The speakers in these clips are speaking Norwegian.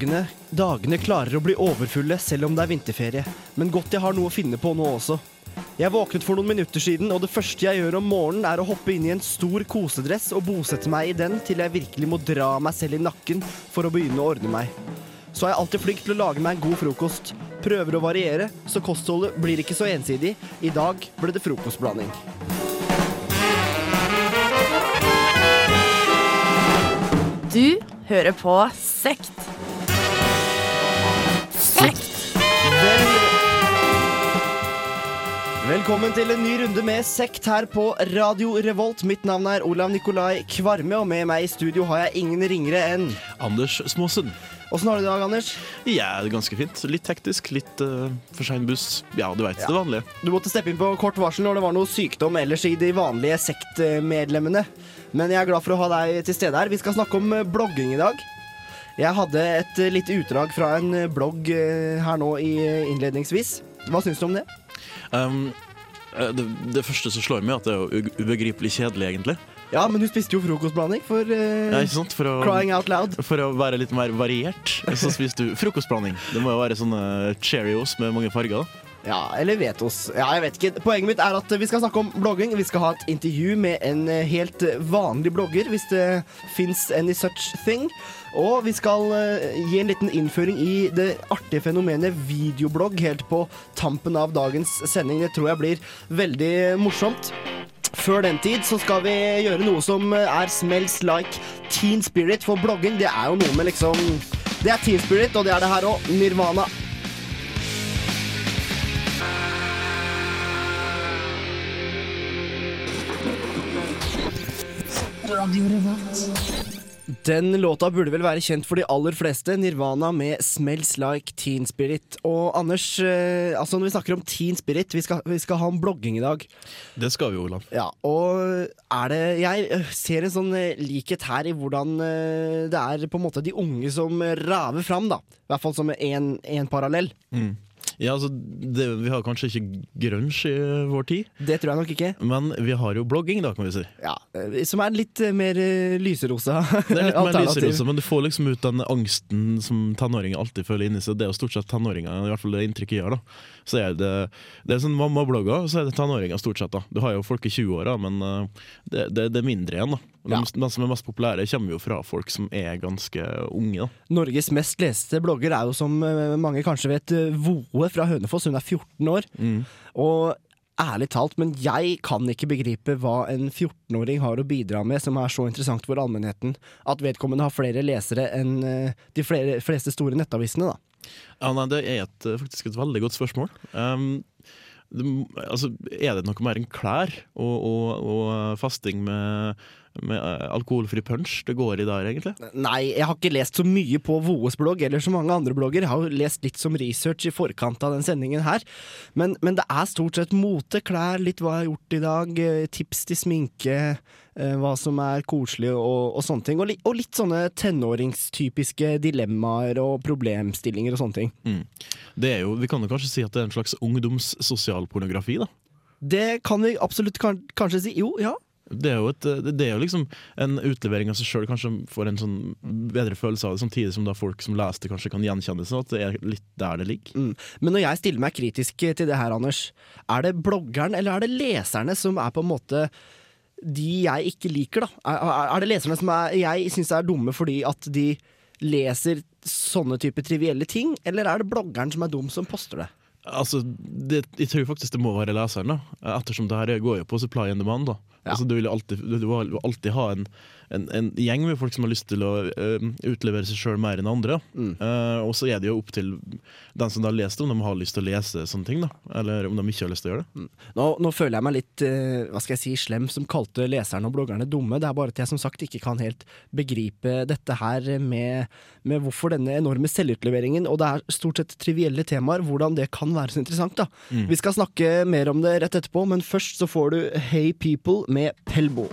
Dagene, dagene klarer å bli overfulle selv om det er vinterferie, men godt jeg har noe å finne på nå også. Jeg våknet for noen minutter siden, og det første jeg gjør om morgenen, er å hoppe inn i en stor kosedress og bosette meg i den til jeg virkelig må dra meg selv i nakken for å begynne å ordne meg. Så er jeg alltid flink til å lage meg en god frokost. Prøver å variere, så kostholdet blir ikke så ensidig. I dag ble det frokostblanding. Du hører på Sekt. Sekt. Vel... Velkommen til en ny runde med Sekt her på Radio Revolt. Mitt navn er Olav Nikolai Kvarme, og med meg i studio har jeg ingen ringere enn Anders Småsen. Åssen har du det i dag, Anders? Ja, det er ganske fint. Litt hektisk, litt uh, for sein buss. Ja, du veit det vanlige. Du måtte steppe inn på kort varsel når det var noe sykdom ellers i de vanlige sektmedlemmene. Men jeg er glad for å ha deg til stede her. Vi skal snakke om eh, blogging i dag. Jeg hadde et eh, lite utdrag fra en eh, blogg her nå i innledningsvis. Hva syns du om det? Um, det, det første som slår meg, at det er jo ubegripelig kjedelig, egentlig. Ja, men du spiste jo frokostblanding for uh, Ja, sant? For å, crying out loud. for å være litt mer variert, så spiste du frokostblanding. Det må jo være sånne Cheerios med mange farger. da. Ja, eller vet oss. Ja, jeg vet ikke. Poenget mitt er at vi skal snakke om blogging. Vi skal ha et intervju med en eh, helt vanlig blogger, hvis det fins any such thing. Og vi skal eh, gi en liten innføring i det artige fenomenet videoblogg helt på tampen av dagens sending. Det tror jeg blir veldig morsomt. Før den tid så skal vi gjøre noe som eh, er smells like teen spirit, for blogging det er jo noe med liksom Det er teen spirit, og det er det her òg. Nirvana. Den låta burde vel være kjent for de aller fleste. Nirvana med 'Smells Like Teen Spirit'. Og Anders, eh, altså når vi snakker om Teen Spirit, vi skal, vi skal ha en blogging i dag. Det skal vi Olav. Ja, og er det Jeg eh, ser en sånn eh, likhet her i hvordan eh, det er på en måte de unge som raver fram, da. I hvert fall som en parallell. Mm. Ja, altså, det, Vi har kanskje ikke grunge i vår tid, Det tror jeg nok ikke. men vi har jo blogging, da, kan vi si. Ja, eh, Som er litt eh, mer eh, lyserosa Det er litt mer lyserosa, men du får liksom ut den angsten som tenåringer alltid føler inni seg. Det er jo stort sett tenåringer, i hvert fall det inntrykket gjør da. Så er det, det er sånn mammablogger, og så er det tenåringer stort sett. da. Du har jo folk i 20-åra, men uh, det, det, det er mindre igjen. da. De, Ja. de som er mest populære, kommer jo fra folk som er ganske unge. da. Norges mest leste blogger er jo, som eh, mange kanskje vet, eh, Voe fra Hønefoss. Hun er 14 år. Mm. Og ærlig talt, men jeg kan ikke begripe hva en 14-åring har å bidra med som er så interessant for allmennheten at vedkommende har flere lesere enn eh, de flere, fleste store nettavisene, da. Ja, nei, Det er et, faktisk et veldig godt spørsmål. Um, det, altså, er det noe mer enn klær og, og, og fasting med, med eh, alkoholfri punch det går i der, egentlig? Nei, jeg har ikke lest så mye på Voes blogg eller så mange andre blogger. Jeg har jo lest litt som research i forkant av den sendingen her. Men, men det er stort sett mote, klær, litt hva jeg har gjort i dag, eh, tips til sminke, eh, hva som er koselig og, og sånne ting. Og, li, og litt sånne tenåringstypiske dilemmaer og problemstillinger og sånne ting. Mm. Det er jo, Vi kan jo kanskje si at det er en slags ungdoms sosialpornografi, da. Det kan vi absolutt kan, kanskje si. Jo, ja. Det er jo, et, det er jo liksom en utlevering av seg sjøl, kanskje får en sånn bedre følelse av det, samtidig som da folk som leser det, kanskje kan gjenkjenne seg, at det er litt der det ligger. Mm. Men når jeg stiller meg kritisk til det her, Anders, er det bloggeren eller er det leserne som er på en måte de jeg ikke liker, da? Er- er det leserne som er, jeg syns er dumme fordi at de leser sånne type trivielle ting, eller er det bloggeren som er dum som poster det? Altså, det, Jeg tror faktisk det må være leseren, da. ettersom det her går jo på supply and demand. da. Ja. Altså, du vil alltid, du vil jo alltid ha en, en, en gjeng med folk som har lyst til å uh, utlevere seg sjøl mer enn andre. Mm. Uh, og så er det jo opp til den som har lest det, om de har lyst til å lese sånne ting. da. Eller om de ikke har lyst til å gjøre det. Nå, nå føler jeg meg litt uh, hva skal jeg si, slem som kalte leserne og bloggerne dumme. Det er bare at jeg som sagt ikke kan helt begripe dette her med, med hvorfor denne enorme selvutleveringen, og det er stort sett trivielle temaer, hvordan det kan være så interessant. da. Mm. Vi skal snakke mer om det rett etterpå, men først så får du Hey People med Pelbo.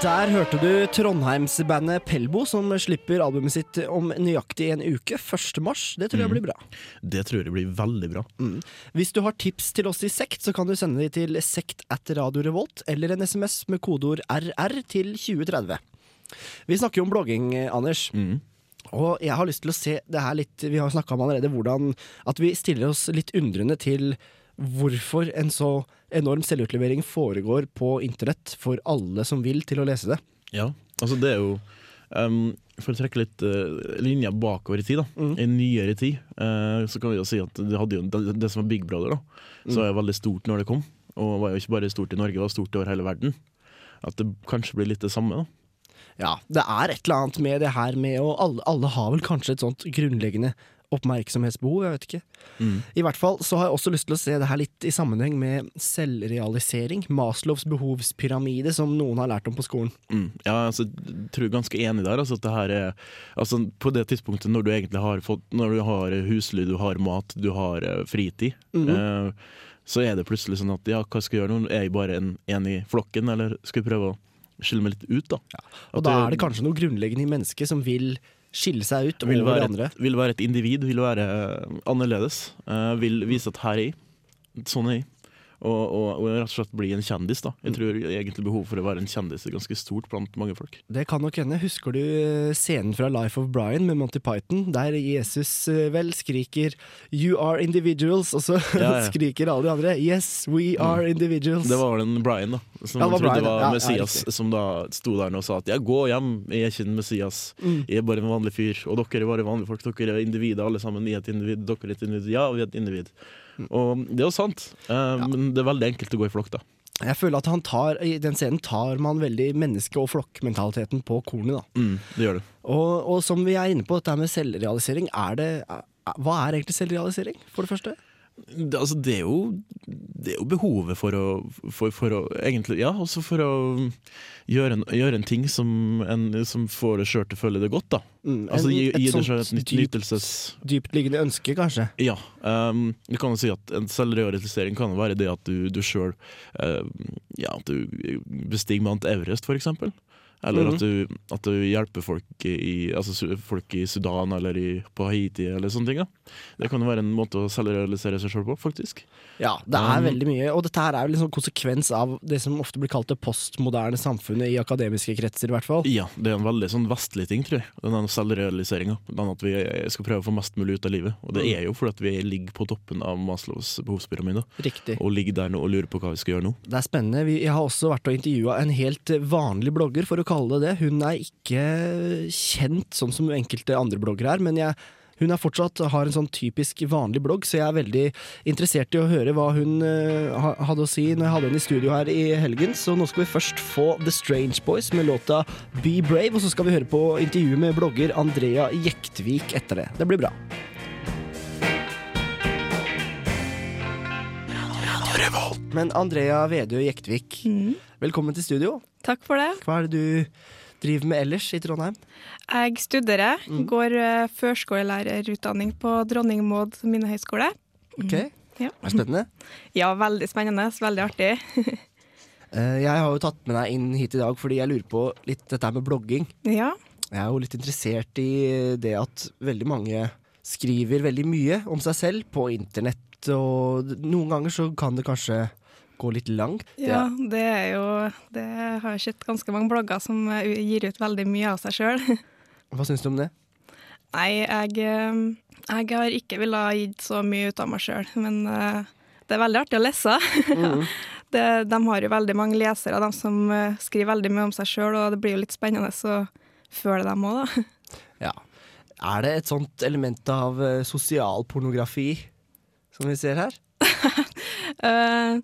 Der hørte du Trondheimsbandet Pelbo, som slipper albumet sitt om nøyaktig en uke. 1. mars. Det tror jeg blir bra. Det tror jeg blir veldig bra. Hvis du har tips til oss i Sekt, så kan du sende de til sekt at Radio Revolt, eller en SMS med kodeord RR til 2030. Vi snakker jo om blogging, Anders. Mm. Og jeg har lyst til å se det her litt Vi har snakka om allerede hvordan at vi stiller oss litt undrende til hvorfor en så enorm selvutlevering foregår på internett for alle som vil til å lese det. Ja, altså det er jo um, For å trekke litt uh, linja bakover i tid, da. Mm. I nyere tid, uh, så kan vi jo si at det, hadde jo, det, det som var Big Brother, da, så var jo veldig stort når det kom. Og var jo ikke bare stort i Norge, det var stort over hele verden. At det kanskje blir litt det samme, da. Ja, det er et eller annet med det her med å Alle, alle har vel kanskje et sånt grunnleggende oppmerksomhetsbehov, jeg vet ikke. I hvert fall så har jeg også lyst til å se det her litt i sammenheng med selvrealisering. Maslows behovspyramide, som noen har lært om på skolen. Mm. Ja, altså, jeg tror jeg er ganske enig der. Altså, at det her er, altså, på det tidspunktet når du egentlig har fått Når du har husly, du har mat, du har eh, fritid, eh, så er det plutselig sånn at ja, hva skal jeg gjøre nå? Er jeg bare en, en i flokken, eller skal jeg prøve å skille meg litt ut, da? Ja. Og da er det kanskje noe grunnleggende i mennesket som vil skille seg ut vil over andre. et, vil være et individ, vil være eh, annerledes. eh, vil vise at her er jeg. Sånn er jeg. Og, og, og rett og slett bli en kjendis. da Jeg tror egentlig behovet for å være en kjendis er ganske stort blant mange folk. Det kan nok hende. Husker du eh, scenen fra Life of Brian med Monty Python, der Jesus eh, vel skriker 'You are individuals', og så Ja, ja. skriker alle de andre 'Yes, we are individuals'. Det var den Brian da som Ja, det var trodde Brian, var ja. Ja, Messias, som da sto der og sa at 'jeg går hjem, jeg er ikke en Messias', Mm. jeg er bare en vanlig fyr. Og dere er bare vanlige folk, dere er individer alle sammen. Jeg er et individ, dere er et individ. Ja, vi er et individ. Og det er jo sant, eh, men det er veldig enkelt å gå i flokk, da. Jeg føler at han tar, i den scenen tar man veldig menneske- og flokkmentaliteten på kornet. da. Mm, det gjør det. Og, og som vi er inne på, dette med selvrealisering, er det er- Hva er egentlig selvrealisering, for det første? Det, altså, det, er jo, det er jo behovet for å, for, for å Egentlig, ja, også for å gjøre en, gjøre en ting som, en, som får det sjøl til å føle det godt, da. Mm, Altså gi, et gi sånt sjøl et dypt- nytelses... Dyptliggende ønske, kanskje. Ja. Um, du kan jo si at en selvrealisering kan være det at du, du sjøl Ja, at du bestiger Mount Everest, for eksempel. Eller Mhm. at, du, at du hjelper folk i, altså, folk i Sudan eller i, på Haiti eller sånne ting. Da. Det kan jo være en måte å selvrealisere seg sjøl på, faktisk. Ja, det er Um, veldig mye. Og dette her er jo liksom konsekvens av det som ofte blir kalt det postmoderne samfunnet, i akademiske kretser i hvert fall. Ja, det er en veldig sånn vestlig ting, tror jeg. Den selvrealiseringa. Den at vi skal prøve å få mest mulig ut av livet. Og det Mm. er jo fordi at vi ligger på toppen av Maslows behovspyramide. Riktig. Og ligger der nå og lurer på hva vi skal gjøre nå. Det er spennende. Vi, jeg har også vært og intervjua en helt vanlig blogger, for å kalle det det. Hun er ikke kjent sånn som enkelte andre bloggere er, men jeg, hun er fortsatt har en sånn typisk vanlig blogg, så jeg er veldig interessert i å høre hva hun uh, hadde å si når jeg hadde henne i studio her i helgen. Så nå skal vi først få The Strange Boys med låta Be Brave, og så skal vi høre på intervjuet med blogger Andrea Jektvik etter det. Det blir bra. Men Andrea Vedø Jektvik, velkommen til studio. Takk for det. Hva er det du driver med ellers i Trondheim? Jeg studerer, Mm. går eh, førskolelærerutdanning på Dronning Maud minnehøgskole. Ok, Ja. det er spennende. ja, veldig spennende, veldig artig. Eh, Jeg har jo tatt med deg inn hit i dag fordi jeg lurer på litt dette med blogging. ja. Jeg er jo litt interessert i det at veldig mange skriver veldig mye om seg selv på internett, og noen ganger så kan det kanskje gå litt langt. ja, det er jo Det har jeg sett ganske mange blogger som eh, gir ut veldig mye av seg sjøl. Hva syns du om det? Nei, jeg, eh, jeg har ikke villet gitt så mye ut av meg sjøl, men eh, det er veldig artig å lese. Mm. det, de har jo veldig mange lesere, de som skriver veldig mye om seg sjøl, og det blir jo litt spennende å føle dem òg, da. Ja. Er det et sånt element av sosial pornografi som vi ser her? Eh,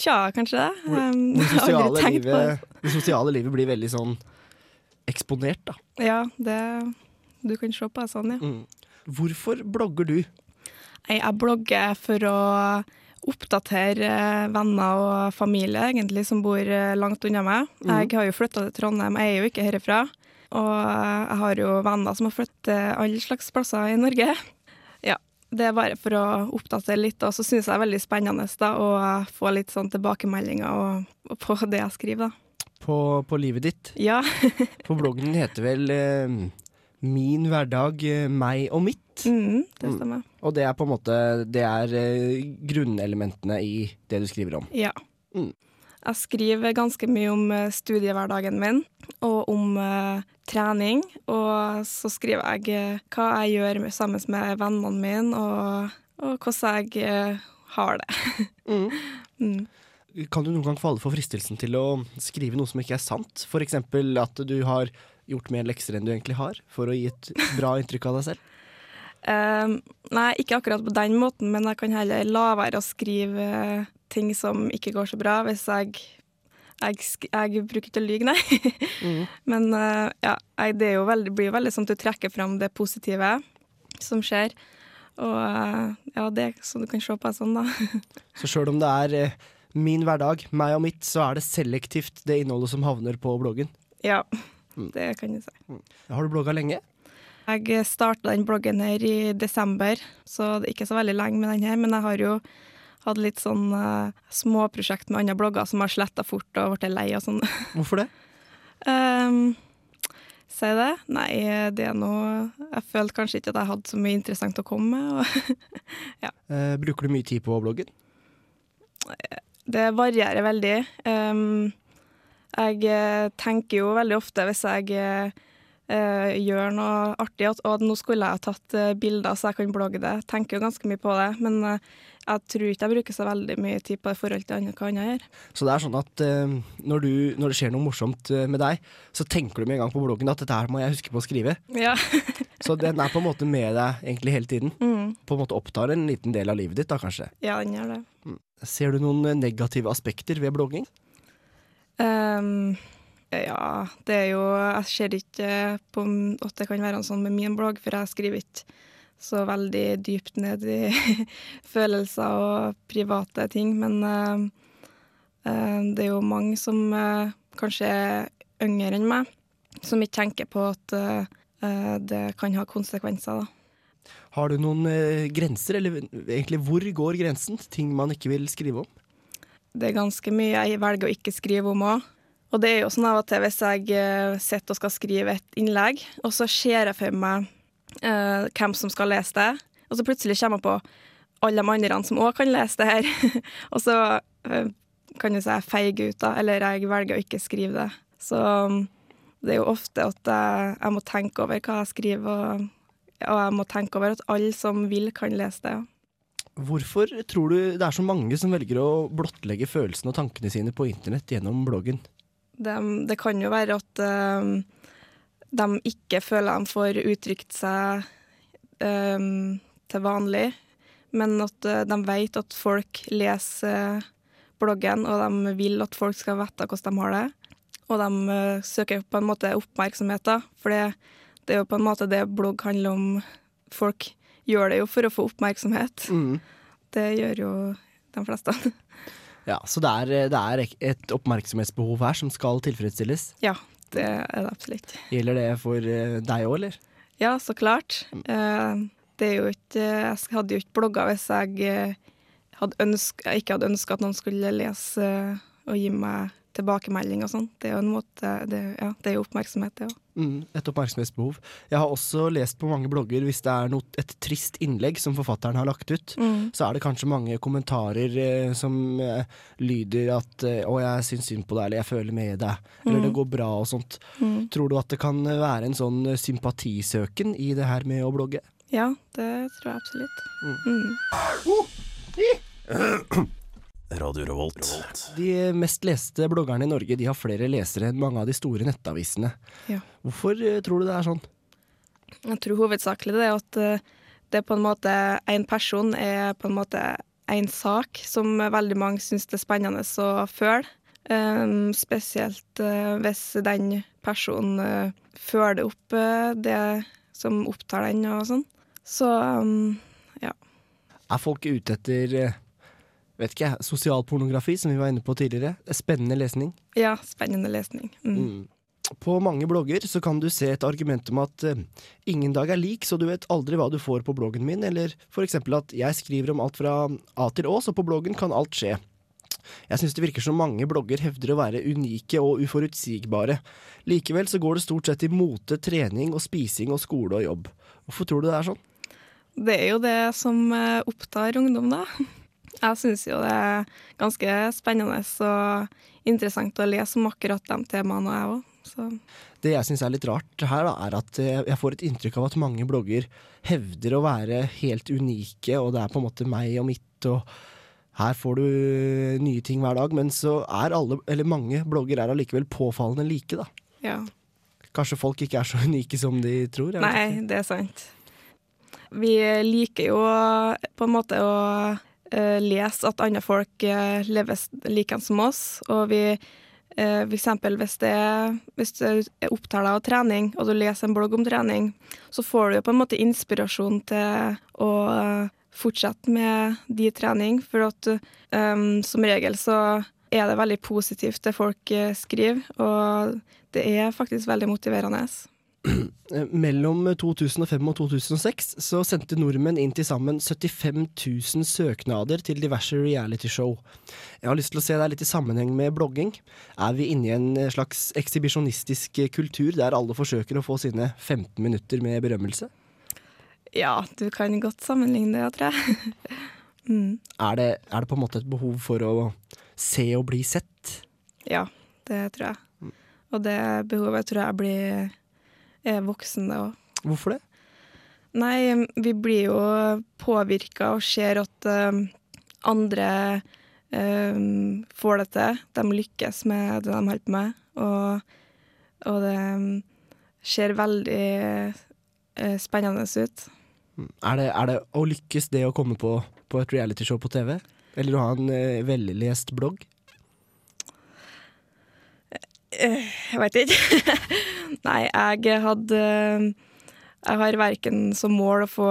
tja, kanskje det. Um, Det sosiale, livet, det sosiale livet blir veldig sånn eksponert, da. Ja, det, du kan se på det sånn, ja. Mm. Hvorfor blogger du? Jeg blogger for å oppdatere venner og familie egentlig som bor eh, langt unna meg. Mhm. Jeg har jo flytta til Trondheim, jeg er jo ikke herifra. Og eh, jeg har jo venner som har flyttet alle slags plasser i Norge. Det er bare for å oppdatere litt, og så syns jeg det er veldig spennende da, å få litt sånn tilbakemeldinger og, og på det jeg skriver. da. på, på livet ditt. Ja. For bloggen heter vel eh, Min hverdag, eh, meg og mitt. Mm, det stemmer. Og det er på en måte Det er eh, grunnelementene i det du skriver om. Ja. Mm. Jeg skriver ganske mye om eh, studiehverdagen min, og om uh, trening. Og så skriver jeg eh, hva jeg gjør sammen med vennene mine, og, og hvordan jeg uh, har det. Mm. Kan du noen gang falle for fristelsen til å skrive noe som ikke er sant? Eksempel at du har gjort mer lekser enn du egentlig har, for å gi et bra inntrykk av deg selv? Eh, nei, ikke akkurat på den måten, men jeg kan heller la være å skrive eh, ting som ikke går så bra, hvis jeg jeg, jeg bruker ikke å lyge, nei. Men uh, ja, det er jo veldig, blir jo veldig sånn at du trekker fram det positive som skjer. Og uh, ja, det er sånn du kan se på det sånn, da. Så sjøl om det er min hverdag, meg og mitt, så er det selektivt det innholdet som havner på bloggen. ja, det kan du si. Har du blogga lenge? Jeg starta den bloggen her i desember, så det er ikke så veldig lenge med den her. Men jeg har jo hatt litt sånn uh, småprosjekt med andre blogger som har sletta fort og blitt lei og sånn. Hvorfor det? Um, Si det? Nei, det er noe Jeg følte kanskje ikke at jeg hadde så mye interessant å komme med. Og Eh, bruker du mye tid på bloggen? det varierer veldig. Um, jeg eh, tenker jo veldig ofte hvis jeg eh, gjøre gjør noe artig, at å, nå skulle jeg ha tatt eh, bilder så jeg kan blogge det. Tenker jo ganske mye på det, men eh, jeg tror ikke jeg bruker så veldig mye tid på det i forhold til andre- hva andre gjør. Så det er sånn at eh, når, du, når det skjer noe morsomt eh, med deg, så tenker du med en gang på bloggen at dette her må jeg huske på å skrive. Ja. Så den er på en måte med deg egentlig hele tiden. Mm. På en måte opptar en liten del av livet ditt, da kanskje. ja, den gjør det. Ser du noen negative aspekter ved blogging? Ehm, ja, det er jo Jeg ser ikke på at det kan være sånn med min blogg, for jeg skriver ikke så veldig dypt ned i følelser og private ting. Men uh, det er jo mange som uh, kanskje er yngre enn meg, som ikke tenker på at uh, eh, det kan ha konsekvenser, da. Har du noen eh, grenser, eller egentlig hvor går grensen? Ting man ikke vil skrive om? Det er ganske mye jeg velger å ikke skrive om òg. Og det er jo sånn av og til hvis jeg eh, sitter og skal skrive et innlegg, og så ser jeg for meg eh, hvem som skal lese det, og så plutselig kommer jeg på alle de andre som òg kan lese det her. og så eh, kan du si jeg feiger ut, da, eller jeg velger å ikke skrive det. Så um, det er jo ofte at jeg, jeg må tenke over hva jeg skriver, og, og jeg må tenke over at alle som vil, kan lese det. Hvorfor tror du det er så mange som velger å blottlegge følelsene og tankene sine på internett gjennom bloggen? Det, det kan jo være at uh, de ikke føler de får uttrykt seg uh, til vanlig, men at uh, de vet at folk leser eh, bloggen, og de vil at folk skal vite hvordan de har det. Og de eh, søker på en måte oppmerksomhet, da, for det, det er jo på en måte det blogg handler om. Folk gjør det jo for å få oppmerksomhet. Det gjør jo de fleste. Ja, Så det er, det er et oppmerksomhetsbehov her som skal tilfredsstilles. ja, det er det absolutt. Gjelder det for eh, deg òg, eller? Ja, så klart. Eh, det er jo ikke Jeg hadde jo ikke blogga hvis jeg eh, hadde ønsk, jeg ikke hadde ønska at noen skulle lese og gi meg tilbakemelding og sånn. Det er jo en måte det, ja, det er jo oppmerksomhet, det òg. Mm, et oppmerksomhetsbehov. Jeg har også lest på mange blogger hvis det er noe, et trist innlegg som forfatteren har lagt ut, så er det kanskje mange kommentarer eh, som eh, lyder at eh, 'å, jeg syns synd på deg', eller 'jeg føler med deg', eller 'det går bra' og sånt. Tror du at det kan være en sånn eh, sympatisøken i det her med å blogge? Ja, det tror jeg absolutt. Mm. Radio Revolt. De mest leste bloggerne i Norge de har flere lesere enn mange av de store nettavisene. Ja. Hvorfor eh, tror du det er sånn? Jeg tror hovedsakelig det er at eh, det er på en måte en person er på en måte en sak som veldig mange syns det er spennende å føle. Um, spesielt uh, hvis den personen uh, føler opp uh, det som opptar den og sånn. Så um, Er folk ute etter vet ikke, jeg, sosialpornografi, som vi var inne på tidligere? Spennende lesning. ja, spennende lesning. Mm. Mm. På mange blogger så kan du se et argument om at uh, ingen dag er lik, så du vet aldri hva du får på bloggen min, eller for eksempel at jeg skriver om alt fra A til Å, så på bloggen kan alt skje. Jeg syns det virker som mange blogger hevder å være unike og uforutsigbare. Likevel så går det stort sett i mote, trening og spising og skole og jobb. Hvorfor tror du det er sånn? Det er jo det som eh, opptar ungdom, da. Jeg syns jo det er ganske spennende og interessant å lese om akkurat de temaene, jeg òg. Så Det jeg syns er litt rart her, da, er at eh, jeg får et inntrykk av at mange blogger hevder å være helt unike, og det er på en måte meg og mitt, og her får du nye ting hver dag. Men så er alle, eller mange blogger er allikevel påfallende like, da. ja. Kanskje folk ikke er så unike som de tror? Nei, det er sant. Vi liker jo på en måte å eh, lese at andre folk uh, lever s- likeens som oss, og vi eh, for eksempel hvis det hvis du er opptatt av trening, og du leser en blogg om trening, så får du på en måte inspirasjon til å eh, fortsette med de trening, for at um, som regel så er det veldig positivt det folk eh, skriver, og det er faktisk veldig motiverende. Mellom 2005 og 2006 så sendte nordmenn inn til sammen 75 000 søknader til diverse realityshow. Jeg har lyst til å se det litt i sammenheng med blogging. Er vi inne i en eh, slags ekshibisjonistisk eh, kultur der alle forsøker å få sine 15 minutter med berømmelse? Ja, du kan godt sammenligne det, tror jeg. mm, Er det, er det på en måte et behov for å se og bli sett? ja, det tror jeg. Og det behovet tror jeg blir er voksen, det òg. Hvorfor det? Nei, vi blir jo påvirka og ser at uh, andre uh, får det til. De lykkes med det de holder på med. Og, og det mm, ser veldig uh, spennende ut. Er det, er det å lykkes det å komme på, på et realityshow på TV? Eller å ha en eh, vellest blogg? Eh, Jeg veit ikke. Nei, jeg hadde Jeg har verken som mål å få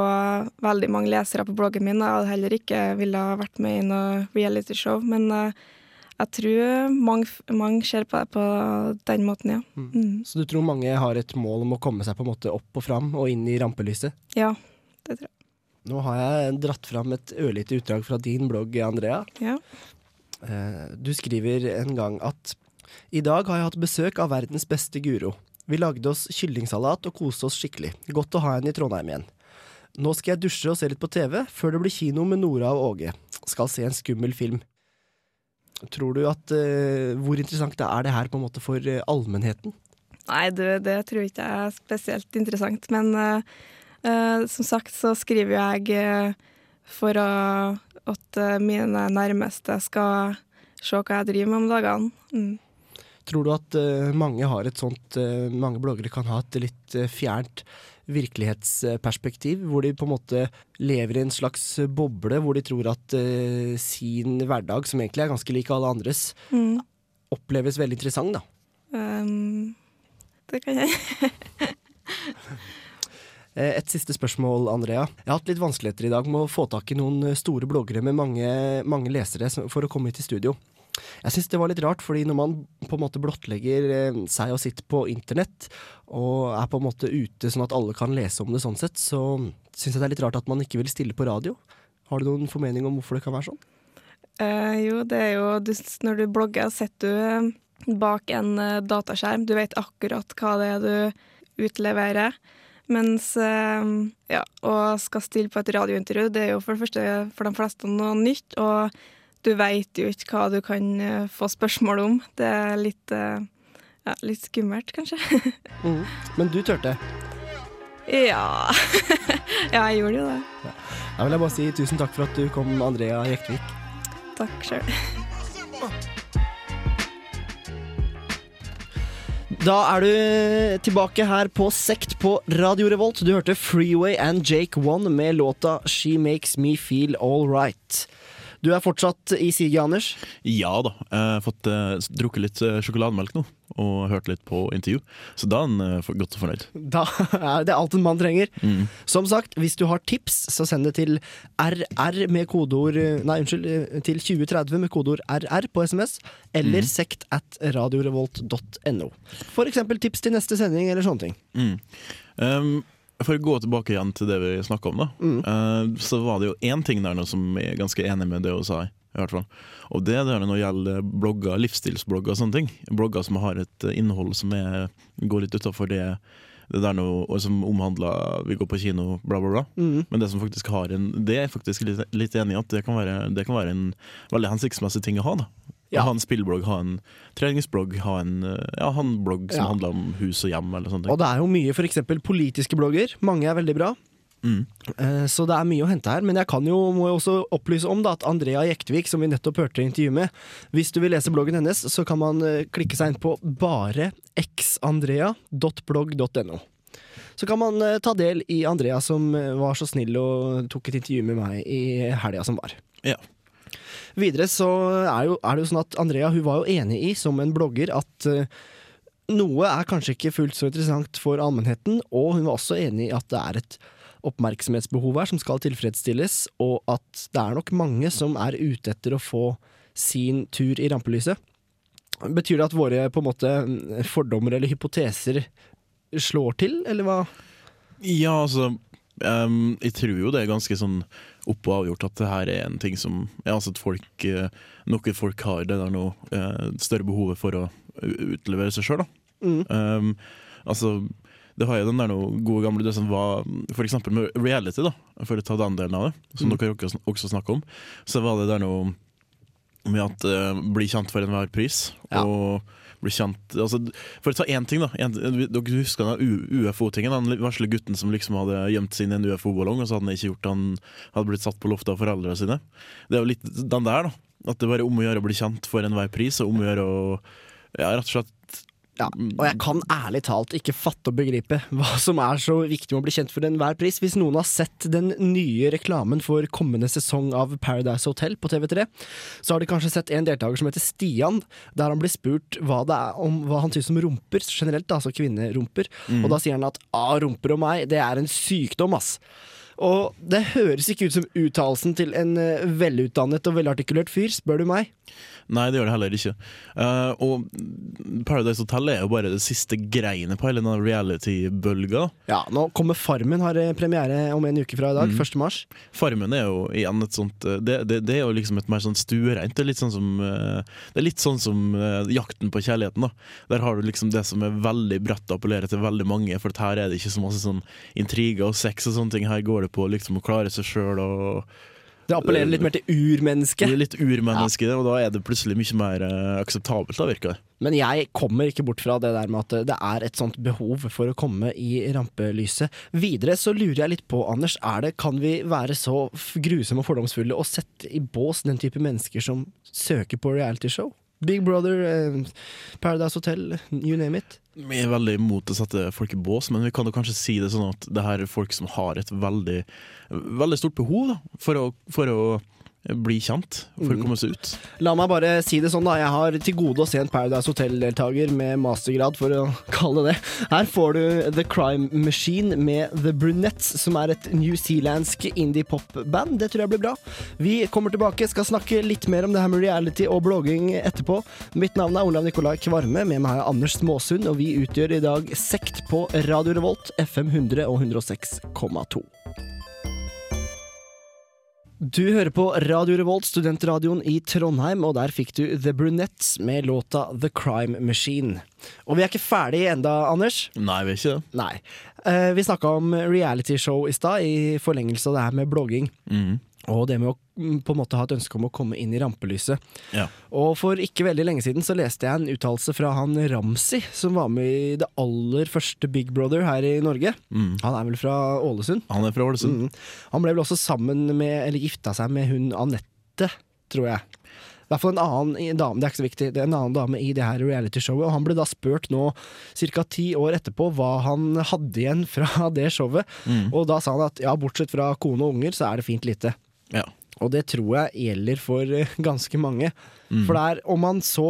veldig mange lesere på bloggen min. Jeg hadde heller ikke ville vært med i noe realityshow, men eh, jeg tror mange, mange ser på det på den måten, ja. Mm. Så du tror mange har et mål om å komme seg på en måte opp og fram og inn i rampelyset? Ja, det tror jeg. Nå har jeg dratt fram et ørlite utdrag fra din blogg, Andrea. Ja. Eh, Du skriver en gang at i dag har jeg hatt besøk av verdens beste Guro. Vi lagde oss kyllingsalat og koste oss skikkelig. Godt å ha henne i Trondheim igjen. Nå skal jeg dusje og se litt på TV, før det blir kino med Nora og Åge. Skal se en skummel film. Tror du at uh, Hvor interessant er det her på en måte for uh, allmennheten? Nei, du, det tror jeg ikke er spesielt interessant, men uh, som sagt så skriver jeg for å, at mine nærmeste skal se hva jeg driver med om dagene. Mm. Tror du at eh, mange har et sånt eh, Mange bloggere kan ha et litt eh, fjernt virkelighetsperspektiv, hvor de på en måte lever i en slags boble, hvor de tror at sin hverdag, som egentlig er ganske lik alle andres, Mm. oppleves veldig interessant, da. Um, det kan jeg. Et siste spørsmål, Andrea. Jeg har hatt litt vanskeligheter i dag med å få tak i noen store bloggere med mange, mange lesere for å komme hit i studio. Jeg syns det var litt rart, fordi når man på en måte blottlegger eh, seg og sitt på internett, og er på en måte ute sånn at alle kan lese om det sånn sett, så syns jeg det er litt rart at man ikke vil stille på radio. Har du noen formening om hvorfor det kan være sånn? Uh, jo, det er jo du, Når du blogger, sitter du eh, bak en uh, dataskjerm. Du vet akkurat hva det er du utleverer. Mens uh, ja, å skal stille på et radiointervju, det er jo for det første for de fleste noe nytt. Og du veit jo ikke hva du kan eh, få spørsmål om. Det er litt, eh, ja, litt skummelt, kanskje. mm. Men du turte. ja. ja, jeg gjorde jo det. Da vil jeg bare si tusen takk for at du kom, Andrea Jektvik. Takk sjøl. Da er du tilbake her på Sekt på Radio Revolt. Du hørte Freeway and Jake One med låta She Makes Me Feel All Right. Du er fortsatt i siget, Anders. Ja da. Jeg har fått eh, drukket litt eh, sjokolademelk nå, og hørt litt på intervju. Så da er han eh, godt fornøyd. Da er det alt en mann trenger. Mm. Som sagt, hvis du har tips, så send det til RR med kodeord Nei, unnskyld, til 2030 med kodeord RR på SMS, eller sekt at radiorevolt.no. For eksempel tips til neste sending, eller sånne ting. Mm. Um, for å gå tilbake igjen til det vi snakka om, da. Mm. eh, så var det jo én ting der nå som jeg er ganske enig med det hun sa. i hvert fall. Og det er når det gjelder blogger, livsstilsblogger og sånne ting. Blogger som har et innhold som er, går litt utafor det, det der noe, som omhandler vi går på kino, bla, bla, bla. Mm. Men det som faktisk har en Det er jeg faktisk litt, litt enig i at det kan, være, det kan være en veldig hensiktsmessig ting å ha. da Ja. Ha en spillblogg, ha en treningsblogg, ha en, eh, ja, ha en blogg som Ja. handler om hus og hjem. eller sånne ting. Og det er jo mye f.eks. politiske blogger. Mange er veldig bra. Mm. Eh, Så det er mye å hente her. Men jeg kan jo, må jeg også opplyse om da, at Andrea Jektvik, som vi nettopp hørte intervju med, hvis du vil lese bloggen hennes, så kan man eh, klikke seg inn på barexandrea.blogg.no. Så kan man ta del i Andrea som var så snill og tok et intervju med meg i helga som var. Ja. Videre så er, jo, er det jo sånn at Andrea hun var jo enig i, som en blogger, at eh, noe er kanskje ikke fullt så interessant for allmennheten, og hun var også enig i at det er et oppmerksomhetsbehov her som skal tilfredsstilles, og at det er nok mange som er ute etter å få sin tur i rampelyset. Betyr det at våre på en måte fordommer eller hypoteser slår til, eller hva? Ja, altså um, Jeg tror jo det er ganske sånn opp og avgjort at det her er en ting som ja, altså at folk, eh, Noen folk har det der noe eh, større behovet for å utlevere seg sjøl. Mm. Ehm, altså det har jo den der noe gode gamle det som var For eksempel med reality, da for å ta den delen av det, som Mm. dere også, også snakker om. Så var det der noe med at uh, bli kjent for enhver pris. Ja. Og bli kjent altså, For å ta én ting, da. En, dere husker den UFO-tingen? Den vesle gutten som liksom hadde gjemt seg inn i en UFO-ballong, og så hadde han ikke gjort. Han hadde blitt satt på loftet av foreldrene sine. Det er jo litt den der, da. At det bare er om å gjøre å bli kjent for enhver pris, og om å gjøre å ja, rett og slett Ja, og jeg kan ærlig talt ikke fatte og begripe hva som er så viktig med å bli kjent for enhver pris. Hvis noen har sett den nye reklamen for kommende sesong av Paradise Hotel på TV3, så har de kanskje sett en deltaker som heter Stian, der han blir spurt hva det er om hva han syns om rumper generelt, altså kvinnerumper. Og da sier han at ah, rumper og meg, det er en sykdom, ass. Og det høres ikke ut som uttalelsen til en eh, velutdannet og velartikulert fyr, spør du meg. Nei, det gjør det heller ikke. Uh, og Paradise Hotel er jo bare det siste greiene på hele den reality-bølga. Ja, nå kommer Farmen, har eh, premiere om en uke fra i dag, 1. mars. Farmen er jo igjen et sånt Det, det, det er jo liksom et mer sånn stuereint. Det er litt sånn som, det er litt sånn som Jakten på kjærligheten. da Der har du liksom det som er veldig bredt å appellere til veldig mange, for her er det ikke så masse sånn intriger og sex og sånne ting. Her går det på liksom å klare seg sjøl og Det appellerer litt mer til det urmennesket. litt urmenneske ja. og da er det plutselig mye mer eh, akseptabelt, da, virker det. Men jeg kommer ikke bort fra det der med at det er et sånt behov for å komme i rampelyset. Videre så lurer jeg litt på, Anders, er det, kan vi være så grusomme og fordomsfulle og sette i bås den type mennesker som søker på realityshow? Big Brother, eh, Paradise Hotel, you name it. Vi er veldig imot å sette folk i bås, men vi kan jo kanskje si det sånn at det her er folk som har et veldig, veldig stort behov da, for, å, for å bli kjent, for å komme seg ut. La meg bare si det sånn, da. Jeg har til gode å se en Paradise Hotel-deltaker med mastergrad, for å kalle det. Her får du The Crime Machine med The Brunettes, som er et newzealandsk indie-pop-band. Det tror jeg blir bra. Vi kommer tilbake, skal snakke litt mer om det her med reality og blogging etterpå. Mitt navn er Olav Nikolai Kvarme, med meg er Anders Småsund, og vi utgjør i dag Sekt på Radio Revolt, FM 100 og 106,2. Du hører på Radio Revolt, studentradioen i Trondheim, og der fikk du The Brunettes med låta The Crime Machine. Og vi er ikke ferdige enda, Anders. Nei, vi er ikke det. Nei. Eh, vi snakka om realityshow i stad, i forlengelse av det her med blogging. Mm. Og det med å på en måte ha et ønske om å komme inn i rampelyset. Ja. Og for ikke veldig lenge siden så leste jeg en uttalelse fra han Ramsi, som var med i det aller første Big Brother her i Norge. Mm. Han er vel fra Ålesund? Han er fra Ålesund. Mm. Han ble vel også sammen med, eller gifta seg med hun Anette, tror jeg. I hvert fall en annen dame, det er ikke så viktig, det er en annen dame i det her realityshowet. Og han ble da spurt nå ca. ti år etterpå hva han hadde igjen fra det showet. Mm. Og da sa han at ja, bortsett fra kone og unger, så er det fint lite. Ja. Og det tror jeg gjelder for eh, ganske mange. Mm. For det er, om man så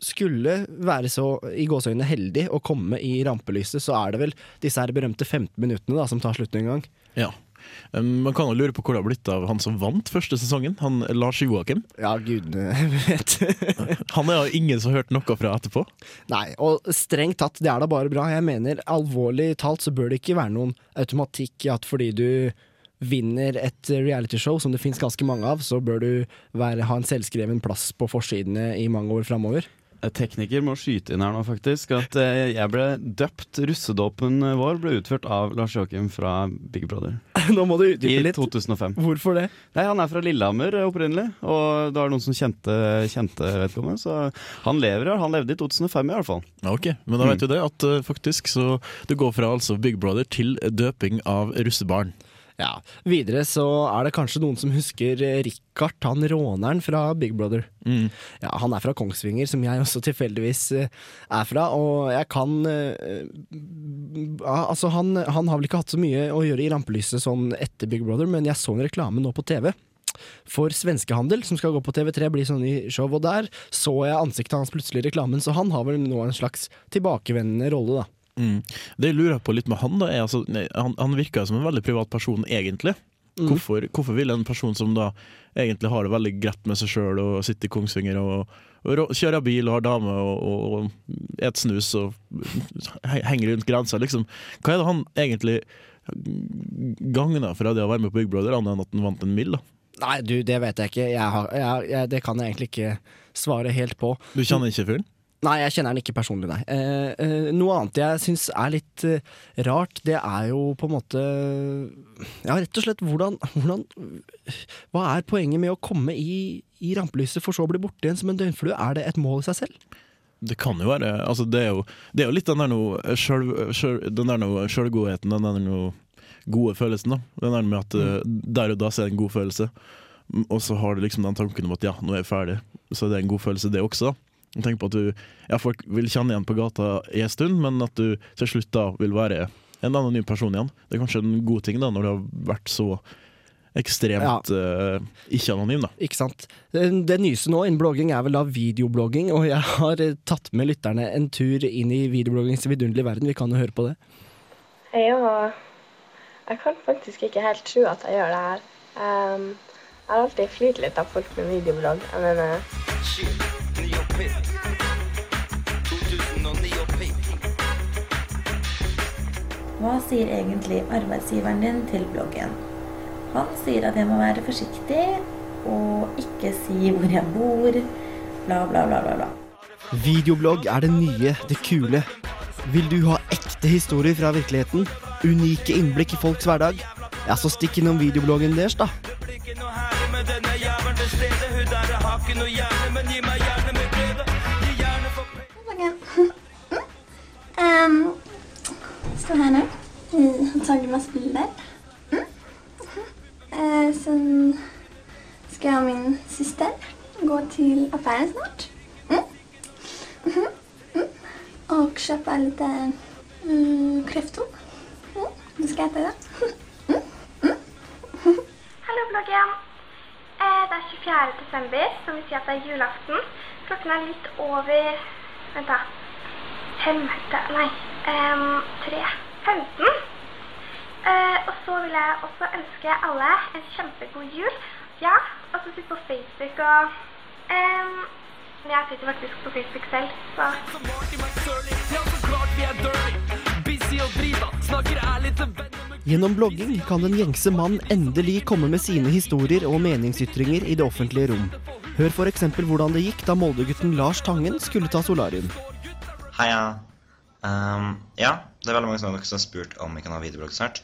skulle være så i gåseøynene heldig å komme i rampelyset, så er det vel disse her berømte 15 minuttene da, som tar slutten en gang. ja. Um, Man kan jo lure på hvor det har blitt av han som vant første sesongen, han Lars Joakim. Ja, gudene vet. Han er jo ingen som har hørt noe fra etterpå. Nei, og strengt tatt, det er da bare bra. Jeg mener, alvorlig talt så bør det ikke være noen automatikk i at fordi du vinner et realityshow, som det fins ganske mange av, så bør du være, ha en selvskreven plass på forsidene i mange år framover. Tekniker må skyte inn her nå, faktisk. At eh, jeg ble døpt. Russedåpen vår ble utført av Lars Joakim fra Big Brother. Nå må du I utdype litt. 2005. Hvorfor det? Nei, Han er fra Lillehammer eh, opprinnelig, og da er det noen som kjente, kjente vedkommende. Så han lever, her. Han levde i 2005 i hvert fall. Ok, Men da vet du det, at eh, faktisk så det går fra altså Big Brother til døping av russebarn. Ja. Videre så er det kanskje noen som husker eh, Richard, han råneren fra Big Brother. Mm. Ja, Han er fra Kongsvinger, som jeg også tilfeldigvis eh, er fra, og jeg kan eh, ja, Altså, han, han har vel ikke hatt så mye å gjøre i rampelyset sånn etter Big Brother, men jeg så en reklame nå på TV. For svenskehandel, som skal gå på TV3, blir sånn i show, og der så jeg ansiktet hans plutselig i reklamen, så han har vel nå en slags tilbakevendende rolle, da. Mm. Det jeg lurer på litt med han, da, er altså Han, han virker som en veldig privat person, egentlig. Hvorfor, hvorfor vil en person som da egentlig har det veldig greit med seg sjøl og sitter i Kongsvinger og, og og kjører bil og har dame og, og, et snus og henger rundt grensa, liksom Hva er det han egentlig gagner fra det å være med på Big Brother, annet enn at han vant en mill? Nei, du, det vet jeg ikke. Jeg har, jeg, jeg, det kan jeg egentlig ikke svare helt på. Du kjenner ikke fyren? Nei, jeg kjenner den ikke personlig, nei. Eh, eh, noe annet jeg syns er litt eh, rart, det er jo på en måte Ja, rett og slett hvordan, hvordan Hva er poenget med å komme i, i rampelyset for så å bli borte igjen som en døgnflue? Er det et mål i seg selv? Det kan jo være altså det, er jo, det er jo litt den der noe sjøl- sjøl- Den der noe sjølgodheten, den der noe gode følelsen. da Den der med at mm. der og da så er det en god følelse. Og så har du liksom den tanken om at ja, nå er jeg ferdig. Så det er en god følelse, det også. da Tenker på at du ja, Folk vil kjenne igjen på gata i en stund, men at du til slutt da vil være en anonym person igjen. Det er kanskje en god ting da når du har vært så ekstremt eh, ikke-anonym. da Ikke sant? Det, det nyeste nå innen blogging er vel da videoblogging, og jeg har eh, tatt med lytterne en tur inn i videobloggingens vidunderlige verden. Vi kan jo høre på det. Jeg, og, jeg kan faktisk ikke helt tro at jeg gjør det her. Um, jeg har alltid flirt litt av folk med videoblogg. Jeg mener, Hva sier egentlig arbeidsgiveren din til bloggen? Han sier at jeg må være forsiktig og ikke si hvor jeg bor, bla, bla, bla, bla. bla. Videoblogg er det nye, det kule. Vil du ha ekte historier fra virkeligheten? Unike innblikk i folks hverdag? Ja, så stikk innom videobloggen deres, da. Um, stå her nå. Tagit masse bilder. Mm. Uh, så skal jeg og min syster gå til affæren snart. Mm. Mhm. Mm. Og kjøpe litt mm, kräftor. Mm. Du skal jeg idag. Mm. Mm. Hallo, bloggen. Eh, det er 24. desember, som vil si at det er julaften. Klokken er litt over Vent, da. Femte Nei. Um, tre. 15. Uh, og så vil jeg også ønske alle en kjempegod jul. Ja, og så sitte på Facebook og um, Jeg sitter faktisk på Facebook selv, så Gjennom blogging kan den gjengse mann endelig komme med sine historier og meningsytringer i det offentlige rom. Hør eksempel hvordan det gikk da Molde-gutten Lars Tangen skulle ta solarium. Heia. Um, ja, det er veldig mange som har spurt om vi kan ha videoblogg snart.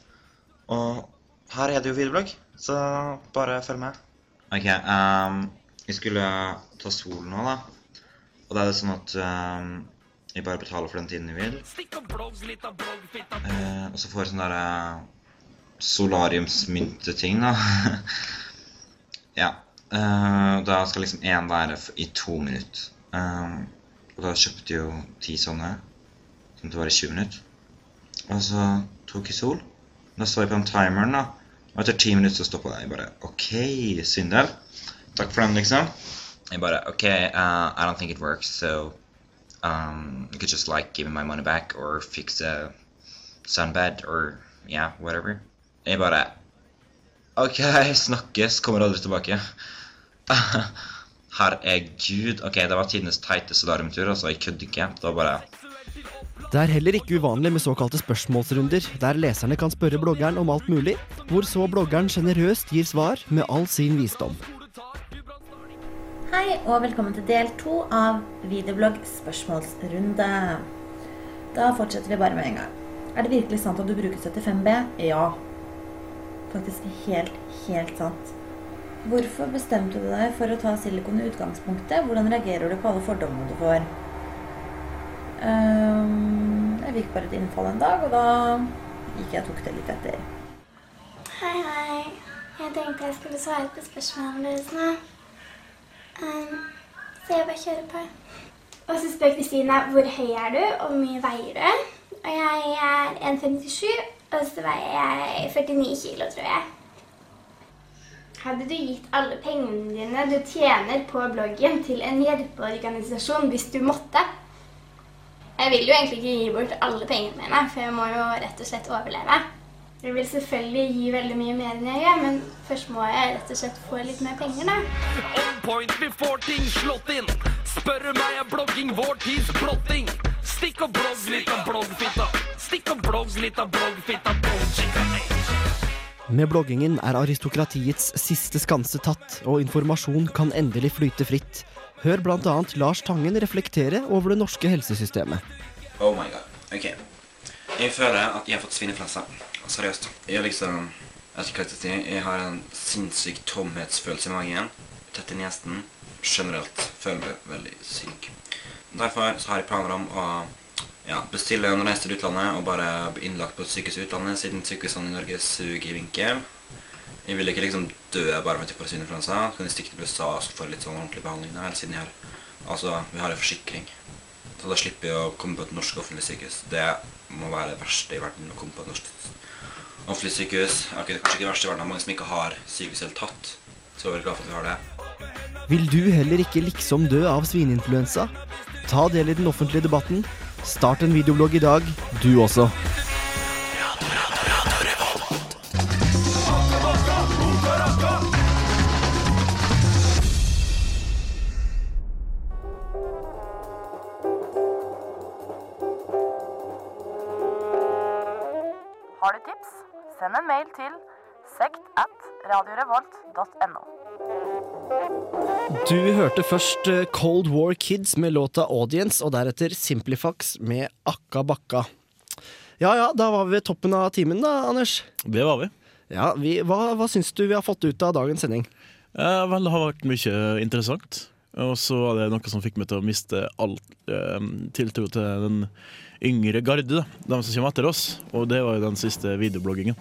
Og her er det jo videoblogg, så bare følg med. Ok, Um, vi skulle ta solen nå, da. Og da er det sånn at um, vi bare betaler for den tiden vi vil. Uh, og så får vi sånn derre solariumsmynteting, da. ja. Uh, da skal liksom én være i to minutter. Ehm, og da kjøpte jeg jo ti sånne, som det var i 20 minutter. Og så tok jeg sol. Da så jeg på den timeren, da. Og etter ti minutter så stoppa jeg. Jeg bare OK, Syndel. Takk for den, liksom. Jeg bare OK, uh, I don't think it works, so um, you could just like give me my money back or fix a sunbed or yeah, whatever. Jeg bare OK, snakkes. Kommer aldri tilbake. Herregud. Ok, det var tidenes teiteste solariumtur. Altså, jeg kødder ikke. Det var bare Det er heller ikke uvanlig med såkalte spørsmålsrunder, der leserne kan spørre bloggeren om alt mulig, hvor så bloggeren sjenerøst gir svar med all sin visdom. Hei og velkommen til del to av videoblogg spørsmålsrunde. Da fortsetter vi bare med en gang. Er det virkelig sant at du bruker 75B? Ja. Faktisk helt, helt sant. Hvorfor bestemte du deg for å ta silikon i utgangspunktet? Hvordan reagerer du på alle fordommene du får? Um, jeg fikk bare et innfall en dag, og da gikk jeg og tok det litt etter. Hei, hei. Jeg tenkte jeg skulle svare på spørsmålene deres nå. Um, så jeg bare kjører på. Og så spør Kristine hvor høy er du, og hvor mye veier du? Og jeg er 1,57, og så veier jeg 49 kilo, tror jeg. Hadde du gitt alle pengene dine du tjener på bloggen til en hjelpeorganisasjon hvis du måtte? Jeg vil jo egentlig ikke gi bort alle pengene mine, for jeg må jo rett og slett overleve. Jeg vil selvfølgelig gi veldig mye mer enn jeg gjør, men først må jeg rett og slett få litt mer penger, da. On point, vi får ting slått inn. Spør meg er blogging vår tids plotting. Stikk og blogg litt av bloggfitta. Stikk og blogg litt av bloggfitta. Blogg, Med bloggingen er aristokratiets siste skanse tatt, og informasjon kan endelig flyte fritt. Hør annet Lars Tangen reflektere over det norske helsesystemet. Oh my god. Ok. Jeg føler at jeg har fått svineinfluensa. Seriøst. Jeg liksom Jeg har en sinnssyk tomhetsfølelse i magen. Tett i nesen. Generelt føler jeg meg veldig syk. Derfor har jeg planer om å ja, bestille en reise til utlandet og bare bli innlagt på et sykehus i utlandet, siden sykehusene i Norge suger i vinkel. Jeg vil ikke liksom dø bare med type svineinfluensa. Så kan jeg stikke til USA og få litt sånn ordentlig behandling der, siden jeg har Altså, vi har en forsikring. Så da slipper jeg å komme på et norsk offentlig sykehus. Det må være det verste i verden å komme på et norsk offentlig sykehus. Det er kanskje ikke det verste i verden, er mange som ikke har sykehus helt tatt. Så jeg er veldig glad for at vi har det. Vil du heller ikke liksom dø av svineinfluensa? Ta del i den offentlige debatten. Start en videoblogg i dag, du også. Har du tips? Send en mail til sekt at radiorevolt.no. Du hørte først eh, Cold War Kids med låta Audience, og deretter Simplifax med Akka Bakka. Ja ja, da var vi ved toppen av timen da, Anders. Det var vi. Ja, vi, Hva, hva syns du vi har fått ut av dagens sending? Eh, vel, det har vært mye interessant. Og så var det noe som fikk meg til å miste all eh, tiltro til den yngre garde, da. de som kommer etter oss. Og det var jo den siste videobloggingen.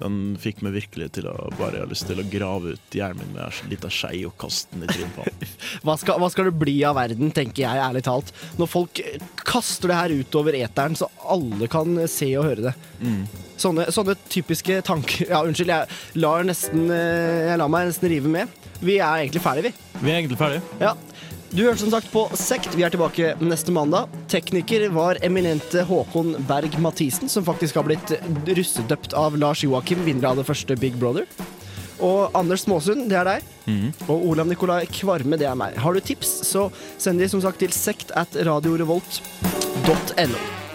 Den fikk meg virkelig til å bare ha lyst til å grave ut hjernen min med ei lita skei og kaste den i trynet på han. Hva skal, hva skal det bli av verden, tenker jeg ærlig talt. Når folk kaster det her utover eteren, så alle kan se og høre det. Mm. Sånne, sånne typiske tanker Ja, unnskyld, jeg lar, nesten, eh, jeg lar meg nesten rive med. Vi er egentlig ferdige, vi. Vi er egentlig ferdige. Ja. Du hørte som sagt på Sekt. Vi er tilbake neste mandag. Tekniker var eminente Håkon Berg Mathisen, som faktisk har blitt russedøpt av Lars Joakim, vinner av det første Big Brother. Og Anders Småsund, det er deg. Mhm. Og Olav Nikolai Kvarme, det er meg. Har du tips, så send de som sagt til sekt at radiorevolt.no.